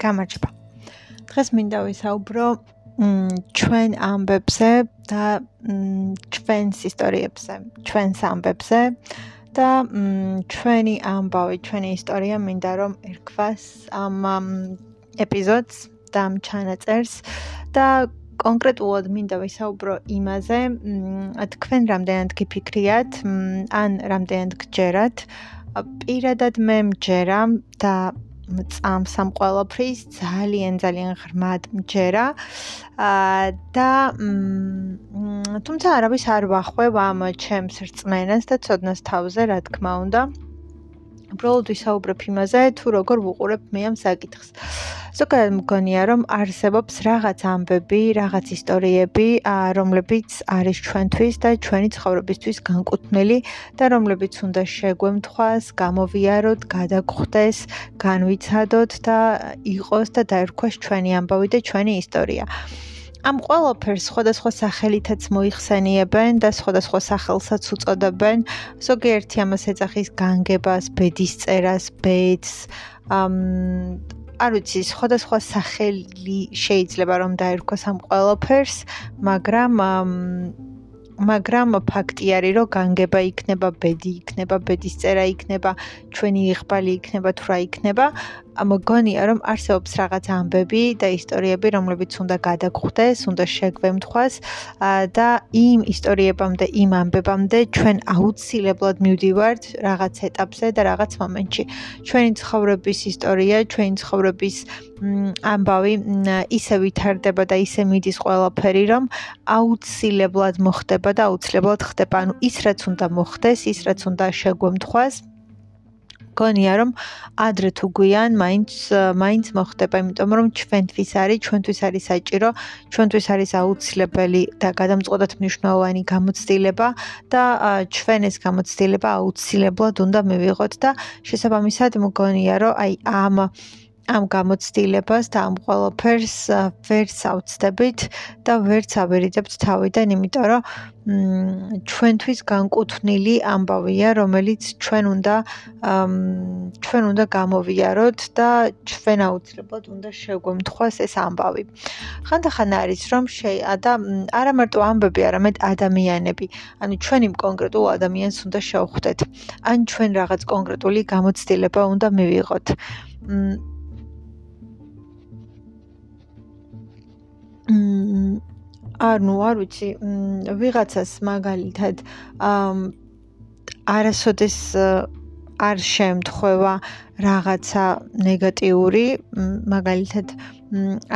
გამარჯობა. დღეს მინდა ვისაუბრო ჩვენ ამბებზე და ჩვენს ისტორიებზე, ჩვენს ამბებზე და ჩვენი ამბავი, ჩვენი ისტორია მინდა რომ ერქვას ამ ეპიზოდს და ამ ჩანაწერს და კონკრეტულად მინდა ვისაუბრო იმაზე, თქვენ რამდენად გიფიქრიათ, ან რამდენად გჯერათ. პირადად მე მჯერა და წამს ამ ყოველფრის ძალიან ძალიან ღრმად მჯერა. და თუმცა არავის არ ვახვევ ამ ჩემს რწმენას და ცოდნას თავზე, რა თქმა უნდა. უბრალოდ ვისაუბრებ იმაზე, თუ როგორ ვუყურებ მე ამ საკითხს. ზოგადად მგონია, რომ არსებობს რაღაც ამბები, რაღაც ისტორიები, რომლებიც არის ჩვენთვის და ჩვენი ცხოვრებისთვის განკუთვნილი და რომლებიც უნდა შეგვემთხვას, გამოვიაროთ, გადაგხვდეს, განვიცადოთ და იყოს და დაერქვას ჩვენი ამბავი და ჩვენი ისტორია. ამ ყველაფერს სხვადასხვა სახელითაც მოიხსენიებენ და სხვადასხვა სახელსაც უწოდებენ. ზოგიერთი ამას ეძახის განგებას, ბედისწერას, ბედს. ამ არ ვიცი, სხვადასხვა სახელი შეიძლება რომ დაერქვას ამ ყველაფერს, მაგრამ მაგრამ ფაქტი არის, რომ განგება იქნება, ბედი იქნება, ბედისწერა იქნება, ჩვენი იღბალი იქნება თუ რა იქნება. მოგონია რომ არსებობს რაღაც ამბები და ისტორიები, რომლებიც უნდა გადაგხვდეს, უნდა შეგვემთხვას და იმ ისტორიებამდე, იმ ამბებამდე ჩვენ აუცილებლად მივდივართ რაღაც ეტაპზე და რაღაც მომენტში. ჩვენი ცხოვრების ისტორია, ჩვენი ცხოვრების ამბავი ისე ვითარდება და ისე მიდის ყველაფერი, რომ აუცილებლად მოხდება და აუცილებლად ხდება. ანუ ის რაც უნდა მოხდეს, ის რაც უნდა შეგვემთხვას, გონია რომ ადრე თუ გვიან მაინც მაინც მოხდება იმიტომ რომ ჩვენთვის არის ჩვენთვის არის საჭირო ჩვენთვის არის აუცილებელი და გადამწყვეტად მნიშვნელოვანი გამოცდილება და ჩვენ ეს გამოცდილება აუცილებლად უნდა მივიღოთ და შესაბამისად მგონია რომ აი ამ ამ გამოცდილებას და ამ ყველაფერს ვერც ავწდებით და ვერც ავერიდებთ თავიდან, იმიტომ რომ ჩვენთვის განკუთვნილი ამბავია, რომელიც ჩვენ უნდა ჩვენ უნდა გამოვიაროთ და ჩვენ აუცილებლად უნდა შეგვემთხვას ეს ამბავი. ხანდახან არის რომ შეა და არა მარტო ამბები, არამედ ადამიანები. ანუ ჩვენ იმ კონკრეტულ ადამიანს უნდა შევხვდეთ. ან ჩვენ რაღაც კონკრეტული გამოცდილება უნდა მივიღოთ. ანუ არ ვიცი, ვიღაცას მაგალითად არასოდეს არ შემთხვევა რაღაცა ნეგატიური, მაგალითად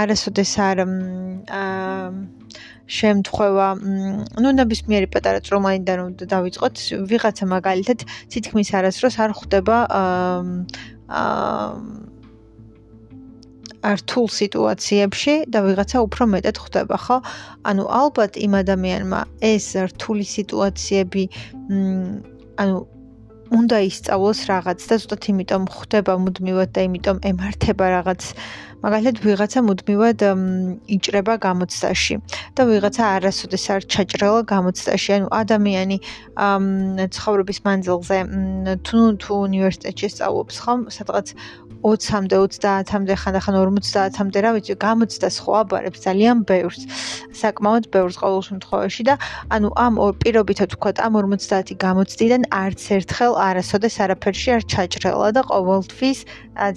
არასოდეს არ შემთხვევა, ну, ნებისმიერი პატარა წრომაიდან რომ დავიწყოთ, ვიღაცა მაგალითად თითქმის არასდროს არ ხვდება აა რთულ სიტუაციებში და ვიღაცა უფრო მეტად ხვდება, ხო? ანუ ალბათ იმ ადამიანმა ეს რთული სიტუაციები ანუ უნდა ისწავლოს რაღაც და ზუსტად იმიტომ ხვდება მუდმივად და იმიტომ ემართება რაღაც მაგალითად ვიღაცა მუდმივად იჭრება გამოცდაში და ვიღაცა არასოდეს არ ჩაჭრელა გამოცდაში. ანუ ადამიანი ცხოვრების მანძილზე თუ თუ უნივერსიტეტში სწავლობს ხომ? სადღაც 20-მდე 30-მდე ხანდახან 50-მდე რა ვიცი გამოცდა სხვა აბარებს ძალიან ბევრს საკმაოდ ბევრს ყოველ შემთხვევაში. და ანუ ამ ორ პირობითად ვქოთ ამ 50 გამოცდიდან არც ერთხელ არასოდეს არაფერში არ ჩაჭრელა და ყოველთვის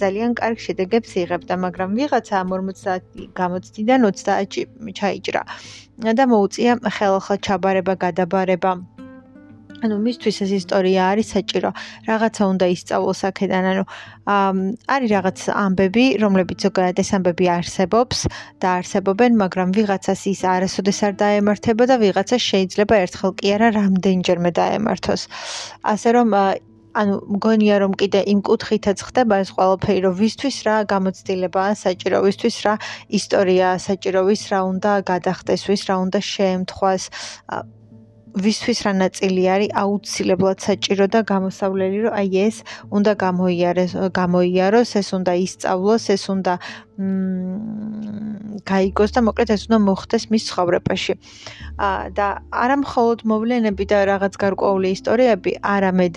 ძალიან კარგ შედეგებს იღებდა მაგრამ ვიღაცა ამ 50 გამოცდიდან 30-ში ჩაიჭრა და მოუწია ხელახლა ჩაბარება გადაბარება ანუ მისთვის ეს ისტორია არის საჭირო. რაღაცა უნდა ისწავლოს აქედან, ანუ არის რაღაც ამბები, რომლებიც ზოგადად ეს ამბები არსებობს და არსებობენ, მაგრამ ვიღაცას ის არასოდეს არ დაემართება და ვიღაცა შეიძლება ერთხელ კი არა რამდენჯერმე დაემართოს. ასე რომ ანუ მგონია რომ კიდე იმ კუთხითაც ხდება ეს ყველაფერი რომ ვისთვის რა გამოცდილებაა საჭირო ვისთვის რა ისტორია საჭირო ვის რა უნდა გადახდეს ვის რა უნდა შეემთხვას ვისთვის რა ნაწილი არის აუცილებლად საჭირო და გამოსავლელი, რომ აი ეს უნდა გამოიარეს, გამოიაროს, ეს უნდა ისწავლოს, ეს უნდა მ გაიგოს და მოკლედ ეს უნდა მოხდეს მის ცხოვრებაში. აა და არა მხოლოდ მოვლენები და რაღაც გარკვეული ისტორიები, არამედ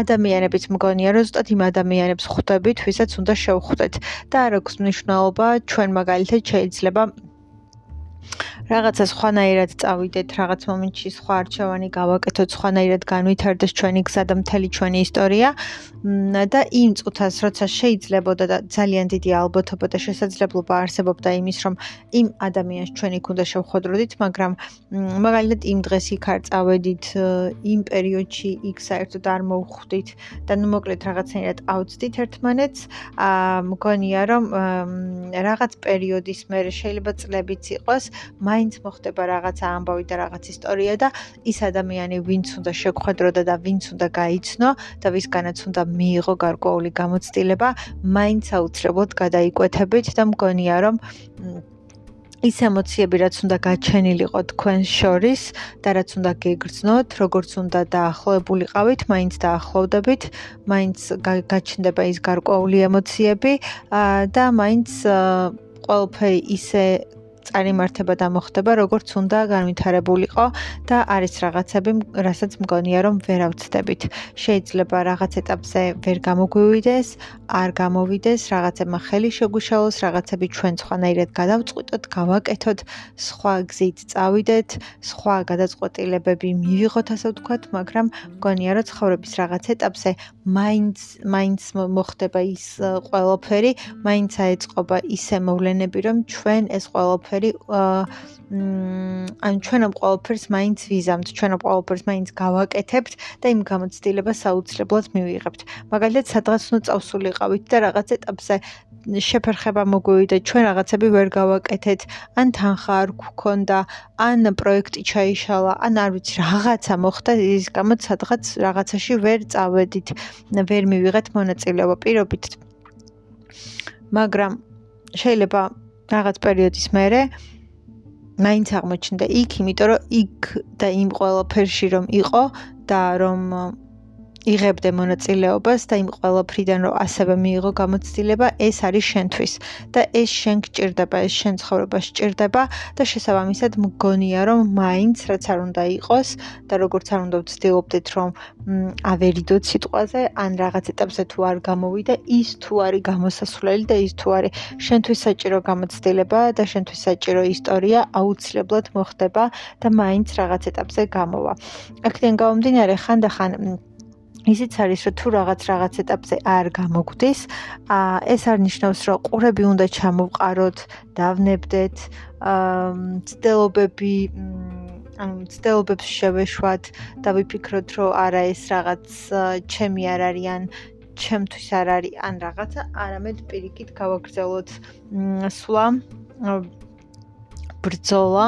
ადამიანებიც მგონია, რომ ზუსტად იმ ადამიანებს ხვდებით, ვისაც უნდა შევხვდეთ. და არ აქვს მნიშვნელობა, ჩვენ მაგალითად შეიძლება რაღაცა სხვანაირად წავიდეთ, რაღაც მომენტში სხვა არჩევანი გავაკეთოთ, სხვანაირად განვითარდეს ჩვენი გზა და მთელი ჩვენი ისტორია. და იმ წუთას, როცა შეიძლებოდა და ძალიან დიდი ალბათობა და შესაძლებლობა არსებობდა იმის, რომ იმ ადამიანს ჩვენი ქუნდა შევხვდროდით, მაგრამ მაგალითად იმ დღეს იქ არ წავედით, იმ პერიოდში იქ საერთოდ არ მოვხვდით და ნუ მოკლედ რაღაცნაირად ავწდით ერთმანეთს, აა მგონია რომ რაღაც პერიოდის მერე შეიძლება წლებიც იყოს, მაინც მაინც მოხდება რაღაცა ამბავი და რაღაც ისტორია და ის ადამიანი ვინც უნდა შეგხვედროდა და ვინც უნდა გაიცნო და ვისგანაც უნდა მიიღო გარკვეული გამოცდილება, მაინც აუცილებლად გადაიკვეთებით და მგონია რომ ის ემოციები რაც უნდა გაჩენილიყო თქვენ შორის და რაც უნდა გეგრძნოთ, როგორც უნდა დაახლოებულიყავით, მაინც დაახლოვდებით, მაინც გაჩნდება ის გარკვეული ემოციები და მაინც ყველაფერი ისე წარიმართება და მოხდება როგორც უნდა განვითარებულიყო და არის რაღაცები, რასაც მგონია რომ ვერ ავწდებით. შეიძლება რაღაც ეტაპზე ვერ გამოგვივიდეს, არ გამოვიდეს, რაღაცებმა ხელი შეგუშალოს, რაღაცები ჩვენ სხვანაირად გადავწყვიტოთ, გავაკეთოთ, სხვა გზით წავიდეთ, სხვა გადაწყვეტილებები მივიღოთ, ასე ვთქვათ, მაგრამ მგონია რომ ცხოვრების რაღაც ეტაპზე მაინც მაინც მოხდება ის ყველაფერი, მაინც აეწყობა ისე მოვლენები, რომ ჩვენ ეს ყველაფერი ყველაფერი ან ჩვენ ამ ყველაფერს მაინც ვიზამთ, ჩვენ ამ ყველაფერს მაინც გავაკეთებთ და იმ გამოცდილებას აუცილებლად მივიღებთ. მაგალითად, სადღაც ნუ წავსულიყავით და რაღაც ეტაპზე შეფერხება მოგვივიდა, ჩვენ რაღაცები ვერ გავაკეთეთ, ან თანხა არ გქონდა, ან პროექტი ჩაიშალა, ან არ ვიცი, რაღაცა მოხდა, ის გამო სადღაც რაღაცაში ვერ წავედით, ვერ მივიღეთ მონაწილეობა პირობით. მაგრამ შეიძლება რაღაც პერიოდის მერე მაინც აღმოჩნდა იქ, იმიტომ რომ იქ და იმ ყველაფერში რომ იყო და რომ იღებდე მონაწილეობას და იმ ყველაფრიდან რომ ასევე მიიღო გამოცდილება, ეს არის შენთვის და ეს შენ გჭირდება, ეს შენ ცხოვრება სჭირდება და შესაბამისად მგონია რომ მაინც რაც არ უნდა იყოს და როგორც არ უნდა ვცდილობდეთ რომ ავერიდოთ სიტყვაზე, ან რაღაც ეტაპზე თუ არ გამოვიდა, ის თუ არის გამოსასვლელი და ის თუ არის შენთვის საჭირო გამოცდილება და შენთვის საჭირო ისტორია, აუცილებლად მოხდება და მაინც რაღაც ეტაპზე გამოვა. აქედან გამომდინარე, ხანდახან ისიც არის რომ თუ რაღაც რაღაც ეტაპზე არ გამოგვდის, აა ეს არ ნიშნავს რომ ყურები უნდა ჩამოვყაროთ, დავნებდეთ, აა ცდილობები ანუ ცდილობებს შევეშვათ და ვიფიქროთ რომ არა ეს რაღაც ჩემი არ არის ან ჩემთვის არ არის ან რაღაცა, არამედ პირიქით გავაგრძელოთ სვლა ბრძოლა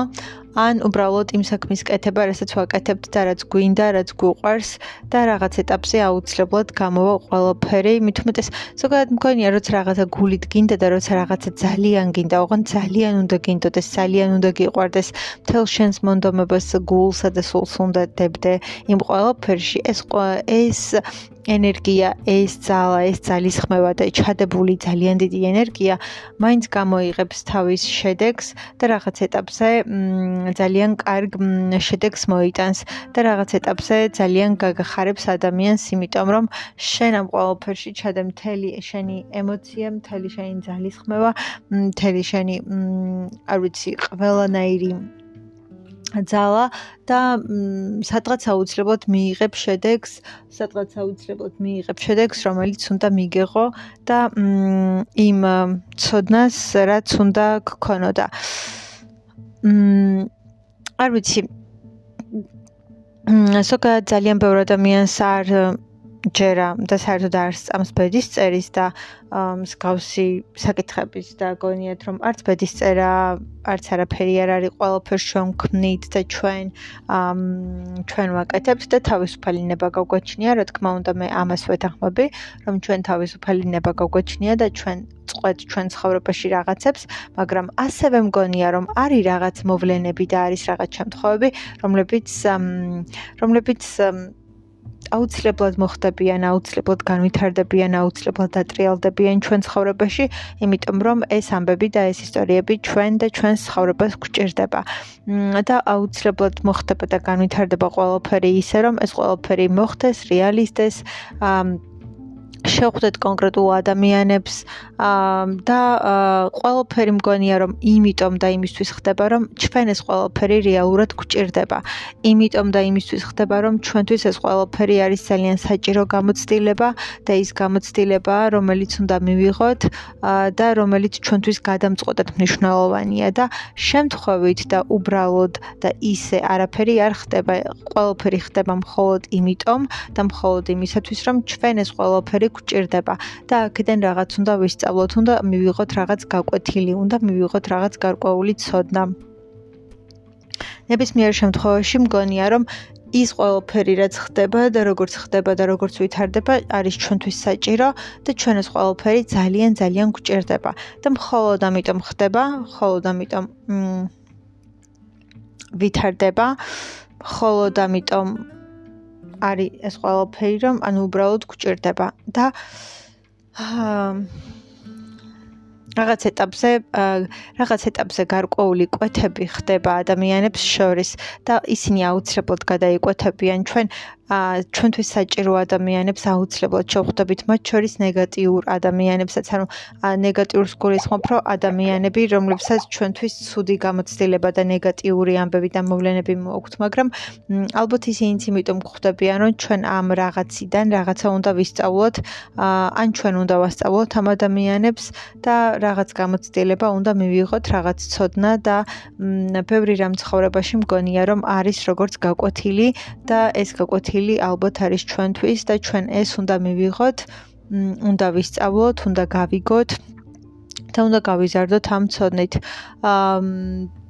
ან უბრალოდ იმ საქმის კეთება, რასაც ვაკეთებთ და რაც გვინდა, რაც გუყვარს და რაღაც ეტაპზე აუცილებლად გამოვა ყველაფერი. მით უმეტეს ზოგადად მგონია, რომ რაღაცა გულით გინდა და როცა რაღაცა ძალიან გინდა, ოღონდ ძალიან უნდა გინდოდეს, ძალიან უნდა გიყვარდეს მთელ შენს მონდომებას გულსა და სულს უნდა დებდე იმ ყველაფერში. ეს ეს ენერგია, ეს ძალა, ეს ძალისხმევა და ჩადებული ძალიან დიდი ენერგია მაინც გამოიღებს თავის შედეგს და რაღაც ეტაპზე ძალიან კარგ შედეგს მოიტანს და რაღაც ეტაპზე ძალიან გაგახარებს ადამიანს, იმიტომ რომ შენ ამ ყოველფერში ჩადე მთელი შენი ემოცია, მთელი შენი ძალისხმევა, მთელი შენი არ ვიცი, ყველანაირი ძალა და სადღაც აუცილებლად მიიღებ შედეგს, სადღაც აუცილებლად მიიღებ შედეგს, რომელიც უნდა მიგეღო და იმ ცოდნას, რაც უნდა გქონოდა. მ არ ვიცი. სოკა ძალიან ბევრი ადამიანს არ ჯერა და საერთოდ არ სწამს ბედის წერის და მსგავსი საკითხების და გონიათ რომ არც ბედის წერა არც არაფერი არ არის ყველაფერს ჩვენ ქმნით და ჩვენ ჩვენ ვაკეთებთ და თავისუფალი ნება გაგვაჩნია რა თქმა უნდა მე ამას ვეთანხმები რომ ჩვენ თავისუფალი ნება გაგვაჩნია და ჩვენ ვიყვეთ ჩვენ ცხოვრებაში რაღაცებს, მაგრამ ასევე მგონია, რომ არის რაღაც მოვლენები და არის რაღაც შემთხვევები, რომლებიც რომლებიც აუცილებლად მოხდებიან, აუცილებლად განვითარდებიან, აუცილებლად დატრიალდებიან ჩვენ ცხოვრებაში, იმიტომ რომ ეს ამბები და ეს ისტორიები ჩვენ და ჩვენს ცხოვრებას გვჭირდება. და აუცილებლად მოხდება და განვითარდება ყველაფერი ისე, რომ ეს ყველაფერი მოხდეს, რეალისტეს, აა შევხვდეთ კონკრეტულ ადამიანებს და ყველაფერი მგონია რომ იმიტომ და იმისთვის ხდება რომ ჩვენ ეს ყველაფერი რეალურად გვჭირდება. იმიტომ და იმისთვის ხდება რომ ჩვენთვის ეს ყველაფერი არის ძალიან საჭირო გამოცდილება და ის გამოცდილება რომელიც უნდა მივიღოთ და რომელიც ჩვენთვის გადამწყვეტად მნიშვნელოვანია და შემთხვევით და უბრალოდ და ისე არაფერი არ ხდება. ყველაფერი ხდება მხოლოდ იმიტომ და მხოლოდ იმისათვის რომ ჩვენ ეს ყველაფერი გვჭირდება და აქედან რაღაც უნდა ვისწავლოთ, უნდა მივიღოთ რაღაც გაკვეთილი, უნდა მივიღოთ რაღაც გარკვეული ცოდნა. ნებისმიერ შემთხვევაში მგონია, რომ ის ყველაფერი რაც ხდება და როგორც ხდება და როგორც ვითარდება, არის ჩვენთვის საჭირო და ჩვენ ეს ყველაფერი ძალიან ძალიან გვჭირდება და მხოლოდ ამიტომ ხდება, მხოლოდ ამიტომ ვითარდება, მხოლოდ ამიტომ არის ეს ყველაფერი, რომ ანუ უბრალოდ გვჭირდება და რაღაც ეტაპზე რაღაც ეტაპზე გარკვეული კვეთები ხდება ადამიანებს შორის და ისინი აუცილებლად გადაიკვეთებიან ჩვენ ჩვენთვის საჭირო ადამიანებს აუცილებლად შევხვდებით. მათ შორის ნეგატიურ ადამიანებსაც ანუ ნეგატიურს გულისხმობ რომ ადამიანები რომლებსაც ჩვენთვის ცუდი გამოცდილება და ნეგატიური ამბები და მოვლენები მოაქვთ მაგრამ ალბათ ისინიც იმიტომ გვხვდებიან რომ ჩვენ ამ რაღაციდან რაღაცა უნდა ვისწავლოთ ან ჩვენ უნდა ვასწავლოთ ამ ადამიანებს და რაღაც გამოცდილება უნდა მივიღოთ რაღაც ცოდნა და ბევრი რამ ცხოვრებაში მგონია რომ არის როგორც გაკვეთილი და ეს გაკვეთილი ადგილი ალბათ არის ჩვენთვის და ჩვენ ეს უნდა მივიღოთ, უნდა ვისწავლოთ, უნდა გავიგოთ და უნდა გავიზარდოთ ამ ცოდნით. აა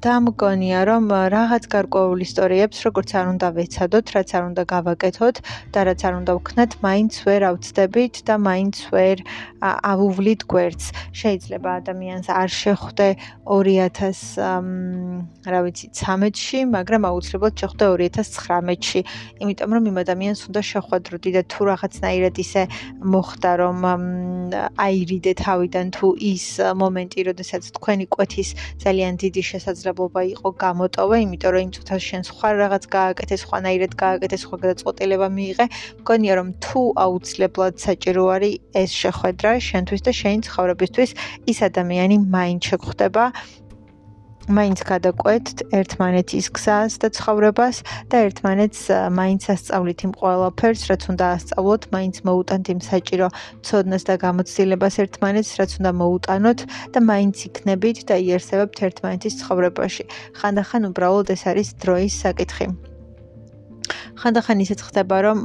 და მგონია რომ რაღაც გარკვეულ ისტორიებს როგორც არ უნდა ვეცადოთ, რაც არ უნდა გავაკეთოთ და რაც არ უნდა ვქნათ, მაინც ვერ ავწდებით და მაინც ვერ ავუვლით გვერდს. შეიძლება ადამიანს არ შეხვდე 2000 რა ვიცი 13-ში, მაგრამ აუცილებლად შეხვდე 2019-ში, იმიტომ რომ იმ ადამიანს უნდა შეხვედროდი და თუ რაღაცნაირად ისე მოხდა რომ აირიდე თავიდან თუ ის მომენტი, როდესაც თქვენი კვეთის ძალიან დიდი შესაძლებლობა შესაძლებლობა იყო გამოტოვე, იმიტომ რომ იმ წუთას შენ სხვა რაღაც გააკეთე, სხვანაირად გააკეთე, სხვა გადაწყვეტილება მიიღე. მგონია რომ თუ აუცილებლად საჭირო არის ეს შეხვედრა შენთვის და შენი ცხოვრებისთვის, ის ადამიანი მაინც შეგხვდება მაინც გადაკვეთთ ერთმანეთის გზას და ცხოვრებას და ერთმანეთს მაინც ასწავლით იმ ყველაფერს, რაც უნდა ასწავლოთ, მაინც მოუტანთ იმ საჭირო ცოდნას და გამოცდილებას ერთმანეთს, რაც უნდა მოუტანოთ და მაინც იქნებით და იარსებებთ ერთმანეთის ცხოვრებაში. ხანდახან უბრალოდ ეს არის დროის საკითხი. ხანდახან ისეც ხდება, რომ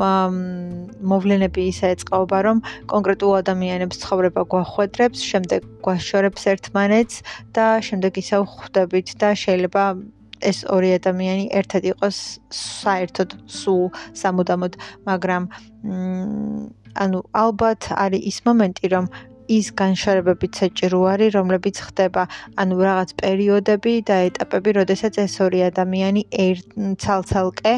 მოვლენები ისე ეწყობა, რომ კონკრეტულ ადამიანებს ცხოვრება გვახვედრებს, შემდეგ გვაშორებს ერთმანეთს და შემდეგ ისევ ხვდებით და შეიძლება ეს ორი ადამიანი ერთად იყოს საერთოდ სულ სამუდამოდ, მაგრამ ანუ ალბათ არის ის მომენტი, რომ ის განშარებებით საჭირო არის, რომლებიც ხდება, ანუ რაღაც პერიოდები და ეტაპები, როდესაც ეს ორი ადამიანი ცალ-ცალკე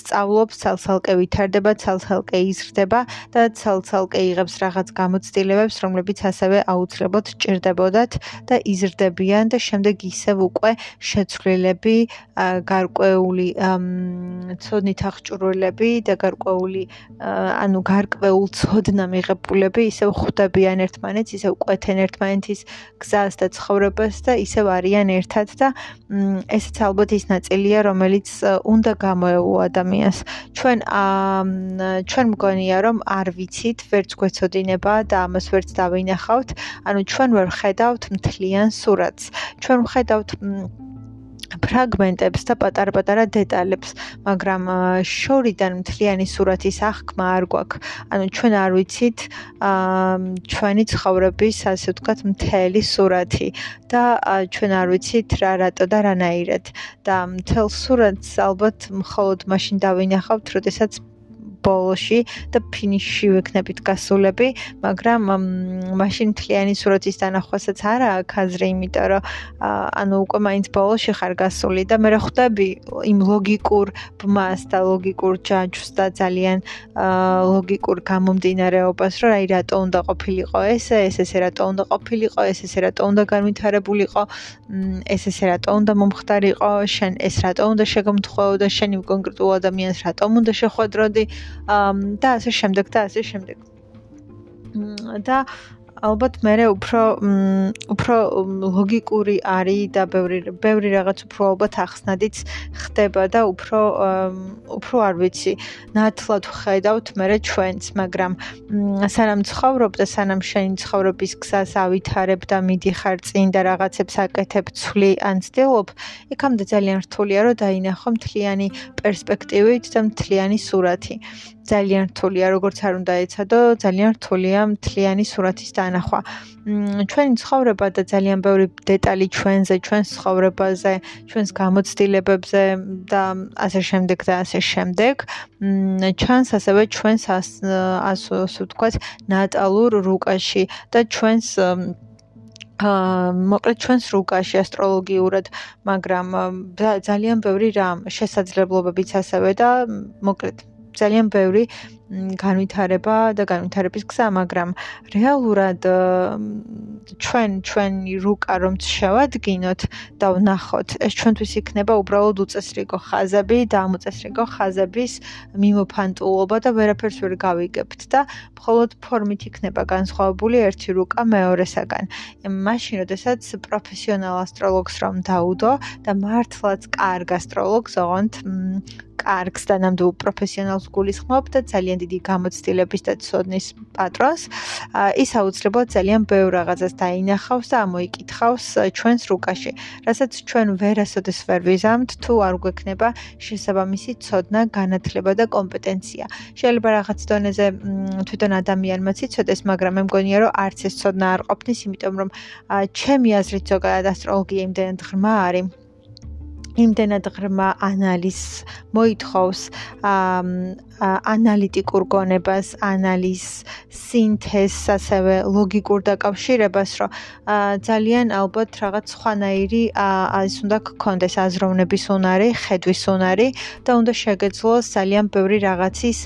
სწავლობს, ცალ-ცალკე ვითარდება, ცალ-ცალკე იზრდება და ცალ-ცალკე იღებს რაღაც გამოცდილებებს, რომლებიც ასევე აუცილებლად ჭირდებოდათ და იზრდებიან და შემდეგ ისევ უკვე შეცვლილები, გარკვეული ცოდნით აღჭურვილები და გარკვეული ანუ გარკვეულ ცოდნა მიღებულები ისევ ხვდება ხვდებიან ერთმანეთს, ისევ ყვეთენ ერთმანეთის გზას და ცხოვრებას და ისევ არიან ერთად და ესეც ალბათ ის ნაწილია, რომელიც უნდა გამოეულო ადამიანს. ჩვენ ჩვენ მგონია, რომ არ ვიცით, ვერც გვეცოდინება და ამას ვერც დავინახავთ. ანუ ჩვენ ვერ ხედავთ მთლიან სურათს. ჩვენ ვხედავთ ფრაგმენტებს და პატარ-პატარა დეტალებს, მაგრამ შორიდან მთლიანი სურათის აღქმა არ გვაქვს. ანუ ჩვენ არ ვიცით აა ჩვენი ცხოვრების, ასე ვთქვათ, მთელი სურათი და ჩვენ არ ვიცით რა რატო და რანაირად. და მთელ სურათს ალბათ მხოლოდ მაშინ დავინახავთ, როდესაც ბოლოში და ფინიშში ვიქნებით გასულები, მაგრამ მაშინ მთლიანი სურათის დანახვასაც არა აქვს აზრი, იმიტომ რომ ანუ უკვე მაინც ბოლოში ხარ გასული და მე რა ხვდები იმ ლოგიკურ ბმას და ლოგიკურ ჯაჯს და ძალიან ლოგიკურ გამომდინარეობას, რომ აი რატო უნდა ყოფილიყო ესე, ეს ესე რატო უნდა ყოფილიყო, ეს ესე რატო უნდა განვითარებულიყო, ეს ესე რატო უნდა მომხდარიყო, შენ ეს რატო უნდა შეგმთხოო და შენ იმ კონკრეტულ ადამიანს რატომ უნდა შეხვედროდი და ასე შემდეგ და ასე შემდეგ. და ალბათ მე უფრო უფრო ლოგიკური არის და ბევრი ბევრი რაღაც უფრო ალბათ ახსნადიც ხდება და უფრო უფრო არ ვიცი. ნათლად ხედავთ მე ჩვენც მაგრამ სანამ ცხოვრობ და სანამ შენი ცხოვრების გზას ავითარებ და მიდიხარ წინ და რაღაცებს აკეთებ ცვლი ან ცდილობ იქამდე ძალიან რთულია რომ დაინახო მთლიანი პერსპექტივით და მთლიანი სურათი. ძალიან რთულია, როგორც არ უნდა ეცადო, ძალიან რთულია მთლიანი სურათის დანახვა. ჩვენი ცხოვრება და ძალიან ბევრი დეტალი ჩვენზე, ჩვენს ცხოვრებაზე, ჩვენს გამოცდილებებზე და ასე შემდეგ და ასე შემდეგ. ჩანს ასევე ჩვენს ასე ვთქვათ, ნატალურ რუკაში და ჩვენს აა მოკლედ ჩვენს რუკაში ასტროლოგიურად, მაგრამ ძალიან ბევრი რამ შესაძლებლობებიც ასევე და მოკლედ ძალიან ბევრი განვითარება და განვითარების გზა, მაგრამ რეალურად ჩვენ ჩვენი რუკა რომ შევადგინოთ და ვნახოთ, ეს ჩვენთვის იქნება უბრალოდ უწესრიგო ხაზები და ამ უწესრიგო ხაზების მიმოფანტულობა და ვერაფერს ვერ გავიგებთ და მხოლოდ ფორმით იქნება განსხვავებული ერთი რუკა მეორესაგან. მაშინ, როდესაც პროფესიონალ ასტროლოგს რომ დაუდო და მართლაც კარგ ასტროლოგს, ოღონდ კარგს და ნამდვილ პროფესიონალს გულისხმობ და ძალიან დიდი გამოცდილების და ცოდნის პატრონს, ის აუცილებლად ძალიან ბევრ რაღაცას დაინახავს და ამოიკითხავს ჩვენს რუკაში, რასაც ჩვენ ვერასოდეს ვერ ვიზამთ, თუ არ გვექნება შესაბამისი ცოდნა, განათლება და კომპეტენცია. შეიძლება რაღაც დონეზე თვითონ ადამიანმა ციცოდეს, მაგრამ მე მგონია, რომ არც ეს ცოდნა არ ყოფნის, იმიტომ რომ ჩემი აზრით ზოგადად ასტროლოგია იმდენად ღრმა არის. იმდენად ღრმა ანალიზს მოითხოვს ანალიტიკურ გონებას, ანალიზს, სინთეზს, ასევე ლოგიკურ დაკავშირებას, რომ ძალიან ალბათ რაღაც სხვანაირი ის უნდა გქონდეს აზროვნების უნარი, ხედვის უნარი და უნდა შეგეძლოს ძალიან ბევრი რაღაცის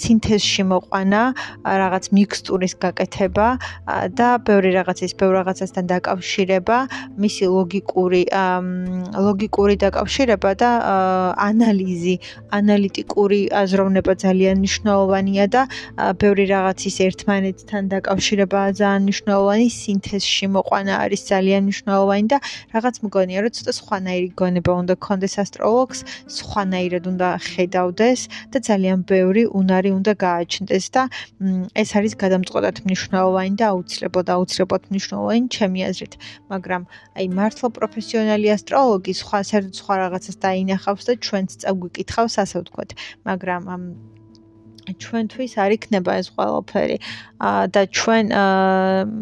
სინთეზში მოყვანა, რაღაც მიქსტურის გაკეთება და ბევრი რაღაცის ბევრ რაღაცასთან დაკავშირება, მისი ლოგიკური ლოგიკური დაკავშირება და ანალიზი, ანალიტიკური ბევრი აზროვნება ძალიან მნიშვნელოვანია და ბევრი რაღაცის ერთმანეთთან დაკავშირება ძალიან მნიშვნელოვანი სინთეზში მოყვანა არის ძალიან მნიშვნელოვანი და რაღაც მგონია რომ ცოტა სხვანაირი გონება უნდა კონდეს ასტროლოგს, სხვანაირად უნდა ხედავდეს და ძალიან ბევრი უნარი უნდა გააჩნდეს და ეს არის გადამწყვეტად მნიშვნელოვანი და აუცილებლად აუცილებლად მნიშვნელოვანი ჩემი აზრით, მაგრამ აი მართლა პროფესიონალი ასტროლოგი სხვა საერთოდ სხვა რაღაცას დაინახავს და ჩვენც წაგვიკითხავს ასე ვთქვათ. მაგრამ ჩვენთვის არ იქნება ეს ყველაფერი. და ჩვენ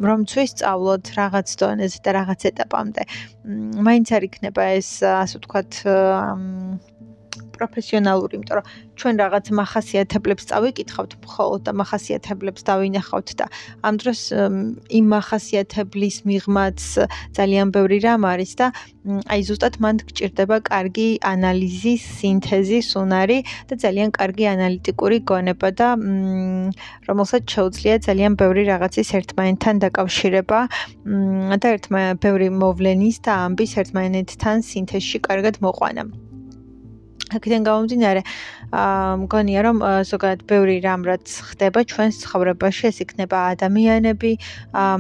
რომ ვისწავლოთ რაღაც დონეზე და რაღაც ეტაპამდე. მაინც არ იქნება ეს ასე ვთქვათ პროფესიონალური, იმიტომ რომ ჩვენ რაღაც მახასიათებლებს წავიკითხავთ მხოლოდ და მახასიათებლებს დავინახავთ და ამ დროს იმ მახასიათებლის მიღმაც ძალიან ბევრი რამ არის და აი ზუსტად მან გჭირდება კარგი ანალიზის, სინთეზის უნარი და ძალიან კარგი ანალიტიკური გონება და რომელსაც შეუძლია ძალიან ბევრი რაღაცის ერთმანეთთან დაკავშირება და ერთმა ბევრი მოვლენის და ამბის ერთმანეთთან სინთეზში კარგად მოყვანა. აქედან გამომდინარე, აა მგონია რომ ზოგადად ბევრი რამ რაც ხდება ჩვენს ცხოვრებაში, ეს იქნება ადამიანები, აა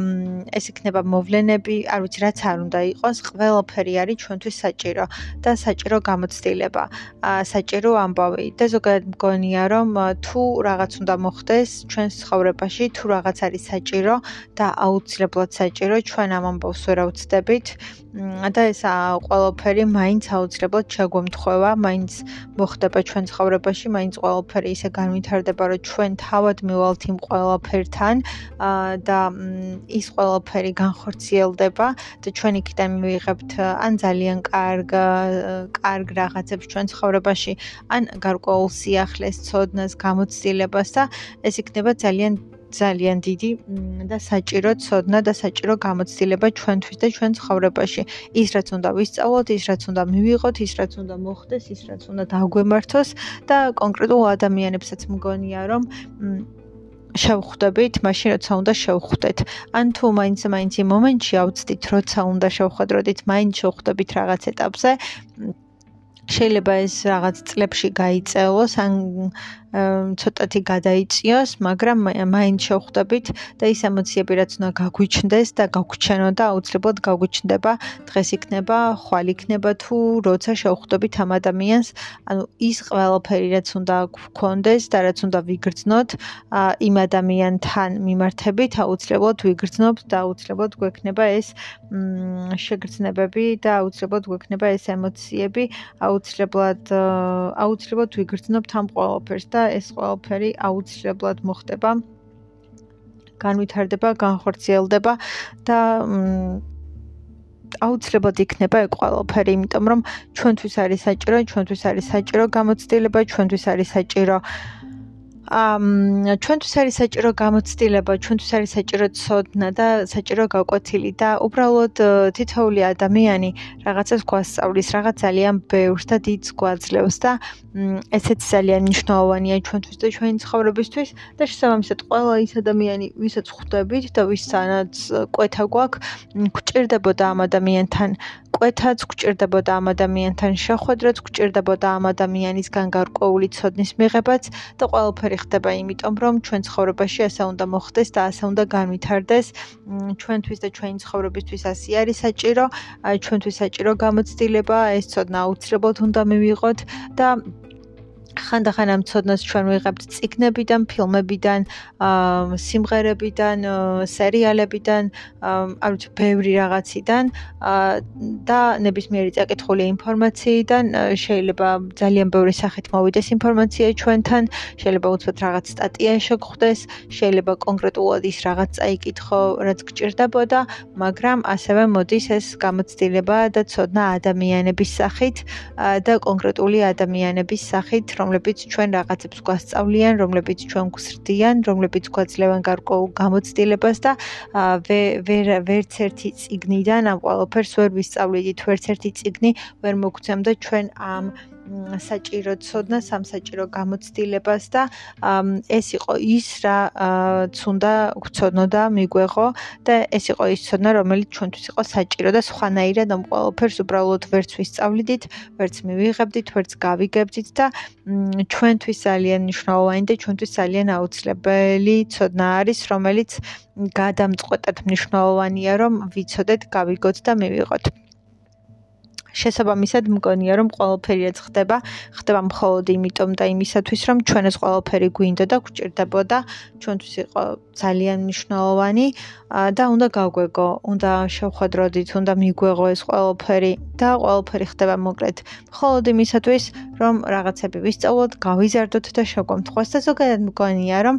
ეს იქნება მოვლენები, არ ვიცი რაც არ უნდა იყოს, ყველაფერი არის ჩვენთვის საჭირო და საჭირო გამოცდილება, აა საჭირო ამბავი. და ზოგადად მგონია რომ თუ რაღაც უნდა მოხდეს ჩვენს ცხოვრებაში, თუ რაღაც არის საჭირო და აუცილებლად საჭირო, ჩვენ ამ ამბავს ვერ ავწდებით და ეს ყველაფერი მაინც აუცილებლად შეგვემთხვევა, მაინც მოხდება ჩვენ ცხოვრებაში ცხოვრებაში მაინც ყველაფერი ისე განვითარდება, რომ ჩვენ თავად მივალთ იმ ყველაფერთან და ის ყველაფერი განხორციელდება და ჩვენ იქიდან მივიღებთ ან ძალიან კარგ კარგ რაღაცებს ჩვენ ცხოვრებაში, ან გარკვეულ სიახლეს, ცოდნას, გამოცდილებას და ეს იქნება ძალიან ძალიან დიდი და საჭირო ცოდნა და საჭირო გამოცდილება ჩვენთვის და ჩვენ ცხოვრებაში. ის რაც უნდა ვისწავლოთ, ის რაც უნდა მივიღოთ, ის რაც უნდა მოხდეს, ის რაც უნდა დაგვემართოს და კონკრეტულ ადამიანებსაც მგონია რომ შევხვდებით, მაშინ როცა უნდა შევხვდეთ. ან თუ მაინც მაინც იმ მომენტში ავწდით, როცა უნდა შევხვდროდით, მაინც შევხვდებით რაღაც ეტაპზე. შეიძლება ეს რაღაც წლებში გაიწელოს, ან ცოტათი გადაიწიოს, მაგრამ მაინც შევხვდებით და ის ემოციები რაც უნდა გაგვიჩნდეს და გაგვჩენო და აუცილებლად გაგვიჩნდება, დღეს იქნება, ხვალ იქნება თუ როცა შევხვდებით ამ ადამიანს, ანუ ის ყველაფერი რაც უნდა გქონდეს და რაც უნდა ვიგრძნოთ, იმ ადამიანთან მიმართებით აუცილებლად ვიგრძნობთ და აუცილებლად გვექნება ეს შეგრძნებები და აუცილებლად გვექნება ეს ემოციები, აუცილებლად აუცილებლად ვიგრძნობთ ამ ყველაფერს და ეს ყველაფერი აუცილებლად მოხდება განვითარდება, განხორციელდება და აუცილებლად იქნება ეგ ყველაფერი, იმიტომ რომ ჩვენთვის არის საჭირო, ჩვენთვის არის საჭირო გამოცდილება, ჩვენთვის არის საჭირო აა ჩვენთვის არის საჭირო გამოცდილება, ჩვენთვის არის საჭირო ცოდნა და საჭირო გაკვეთილი და უბრალოდ თითოეული ადამიანი რაღაცას გვასწავლის, რაღაც ძალიან ბევრს და დიდს გვაძლევს და ესეც ძალიან მნიშვნელოვანია ჩვენთვის და ჩვენი ცხოვრებისთვის და შესაბამისად ყველა ის ადამიანი, ვისაც ხვდებით და ვისთანაც კვეთა გვაქვს, გვჭირდებოდა ამ ადამიანთან კვეთაც გვჭირდებოდა ამ ადამიანთან შეხვედრაც გვჭირდებოდა ამ ადამიანისგან გარკვეული ცოდნის მიღებაც და ყველაფერი ხდება იმიტომ რომ ჩვენ ცხოვრებაში ასე უნდა მოხდეს და ასე უნდა განვითარდეს. ჩვენთვის და ჩვენი ცხოვრებისთვის ასე არის საჭირო. ჩვენთვის საჭირო გამოცდილება ეს ცოდნა აუცილებლად უნდა მივიღოთ და ხანდახან ამ ცოდნას ჩვენ ვიღებთ ციგნებიდან, ფილმებიდან, სიმღერებიდან, სერიალებიდან, არ ვიცი, ბევრი რაღაციდან და ნებისმიერი წაკითხული ინფორმაციიდან შეიძლება ძალიან ბევრი სახით მოვიდეს ინფორმაცია ჩვენთან, შეიძლება უცბად რაღაც სტატია შეგხვდეს, შეიძლება კონკრეტულად ის რაღაც წაიკითხო, რაც გჭირდებოდა, მაგრამ ასევე მოდის ეს გამოცდილება და ცოდნა ადამიანების სახით და კონკრეტული ადამიანების სახით, რომლებიც ჩვენ რაღაცებს გვასწავლიან, რომლებიც ჩვენ გვსრდიან, რომლებიც გვაძლევენ გარკვეულ გამოცდილებას და ვერ ვერც ერთი ციგნიდან ამ ყველაფერს ვერ ვისწავლიდით, ვერც ერთი ციგნი ვერ მოგცემდა ჩვენ ამ საჭირო ცოდნა, სამსაჭირო გამოცდილებას და ეს იყო ის რა ცუნდა გწოდნო და მიგვეღო და ეს იყო ის ცოდნა, რომელიც ჩვენთვის იყო საჭირო და სხვანაირად ამ ყველაფერს უბრალოდ ვერც ვისწავლიდით, ვერც მივიღებდით, ვერც გავიგებდით და ჩვენთვის ძალიან მნიშვნელოვანი და ჩვენთვის ძალიან აუცილებელი ცოდნა არის, რომელიც გადამწყვეტად მნიშვნელოვანია, რომ ვიცოდეთ, გავიგოთ და მივიღოთ. შესაბამისად მგონია რომ ყველაფერი რაც ხდება, ხდება მხოლოდ იმიტომ და იმისათვის რომ ჩვენ ეს ყველაფერი გვინდა და გვჭირდებოდა, ჩვენთვის იყო ძალიან მნიშვნელოვანი. და უნდა გავგვეგო, უნდა შევხვედროდით, უნდა მიგვეღო ეს ყველაფერი და ყველაფერი ხდება მოკლედ. მხოლოდ იმისათვის რომ რაღაცები ვისწავლოთ, გავიზარდოთ და შეგვამთხვას და ზოგადად მგონია რომ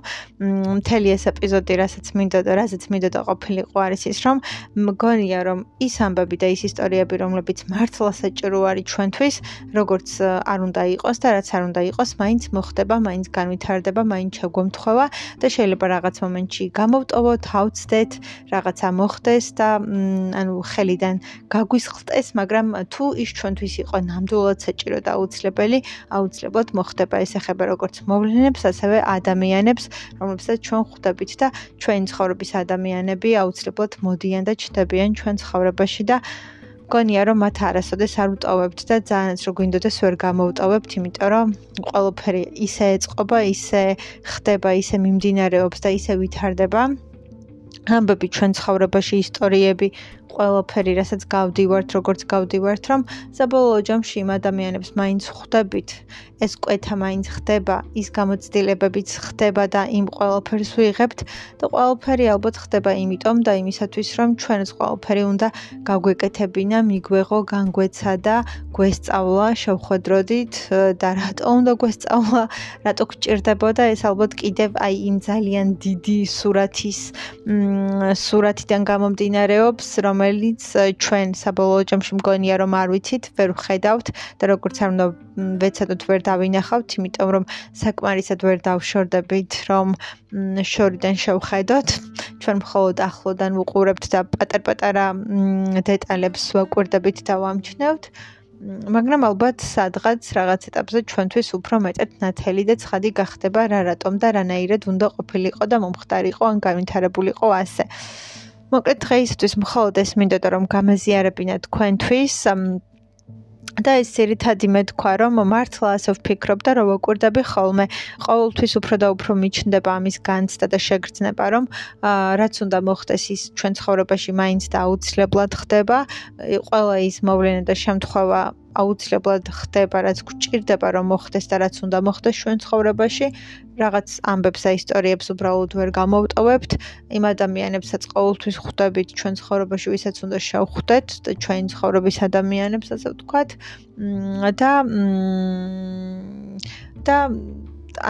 მთელი ეს ეპიზოდი, რასაც მინდა და რასაც მინდა და ყოფილიყო არის ის რომ მგონია რომ ის ამბები და ის ისტორიები რომლებიც მართლა საჭირო არის ჩვენთვის, როგორც არ უნდა იყოს და რაც არ უნდა იყოს, მაინც მოხდება, მაინც განვითარდება, მაინც შეგვემთხვევა და შეიძლება რაღაც მომენტში გამოვტოვოთ, ავწდეთ, რაღაცა მოხდეს და ანუ ხელიდან გაგვისხლტეს, მაგრამ თუ ის ჩვენთვის იყო ნამდვილად საჭირო და აუცილებელი, აუცილებლად მოხდება. ეს ეხება როგორც მოვლენებს, ასევე ადამიანებს, რომლებსაც ჩვენ ხვდებით და ჩვენი ცხოვრების ადამიანები აუცილებლად მოდიან და ჩნდებიან ჩვენ ცხოვრებაში და გონია რომ მათ არასოდეს არ უტოვებთ და ძალიანაც რო გვინდოდეს ვერ გამოვტოვებთ, იმიტომ რომ ყველაფერი ისე ეწყობა, ისე ხდება, ისე მიმდინარეობს და ისე ვითარდება. ამბები ჩვენ ცხოვრებაში ისტორიები ყველაფერი, რასაც გავდივართ, როგორც გავდივართ, რომ საბოლოო ჯამში იმ ადამიანებს მაინც ხვდებით, ეს კვეთა მაინც ხდება, ის გამოცდილებებიც ხდება და იმ ყველაფერს ვიღებთ და ყველაფერი ალბათ ხდება იმიტომ და იმისათვის, რომ ჩვენს ყველაფერი უნდა გაგვეკეთებინა, მიგვეღო, განგვეცადა, გვესწავლა, შევხვედროდით და რატო უნდა გვესწავლა, რატო გჭირდებოდა ეს ალბათ კიდევ აი იმ ძალიან დიდი სურათის სურათიდან გამომდინარეობს, რომელიც ჩვენ საბოლოო ჯამში მგონია რომ არ ვიცით, ვერ ვხედავთ და როგორც არ უნდა ვეცადოთ ვერ დავინახავთ, იმიტომ რომ საკმარისად ვერ დავშორდებით, რომ შორიდან შევხედოთ. ჩვენ მხოლოდ ახლოდან ვუყურებთ და პატარ-პატარა დეტალებს ვაკვირდებით და ვამჩნევთ. მაგრამ ალბათ სადღაც რაღაც ეტაპზე ჩვენთვის უფრო მეტად ნათელი და ცხადი გახდება რა რატომ და რანაირად უნდა ყოფილიყო და მომხდარიყო ან განვითარებულიყო ასე. მოკლედ დღეისთვის მხოლოდ ეს მინდოდა რომ გამაზიარებინა თქვენთვის და ეს ერთადი მე თქვა რომ მართლა ასე ვფიქრობ და რომ ვაკვირდები ხოლმე ყოველთვის უფრო და უფრო მიჩნდება ამის განცდა და შეგრძნება რომ რაც უნდა მოხდეს ის ჩვენ ცხოვრებაში მაინც და აუცილებლად ხდება ყველა ის მოვლენა და შემთხვევა აუცილებლად ხდება, რაც გვჭირდება რომ მოხდეს და რაც უნდა მოხდეს ჩვენ ცხოვრებაში. რაღაც ამბებს და ისტორიებს უბრალოდ ვერ გამოვტოვებთ. იმ ადამიანებსაც ყოველთვის ხვდებით ჩვენ ცხოვრებაში, ვისაც უნდა შევხვდეთ და ჩვენი ცხოვრების ადამიანებს, ასე ვთქვათ. და და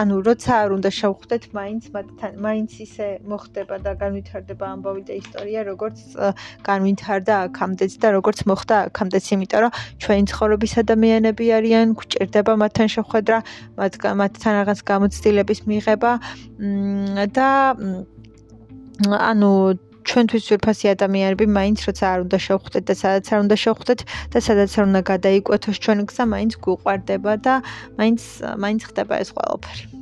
ანუ როცა არ უნდა შევხვდეთ მაინც მათთან მაინც ისე მოხდება და განვითარდება ამბავი და ისტორია როგორც განვითარდა აქამდეც და როგორც მოხდა აქამდეც იმიტომ რომ ჩვენი ცხოვრების ადამიანები არიან გვჭირდება მათთან შეხვედრა მათ მათთან რაღაც გამოცდილების მიღება და ანუ ჩვენთვის ვიფასი ადამიანები მაინც როცა არ უნდა შევხვდეთ და სადაც არ უნდა შევხვდეთ და სადაც არ უნდა გადაიკვეთოს ჩვენ გზა მაინც გვუყვარდება და მაინც მაინც ხდება ეს ყველაფერი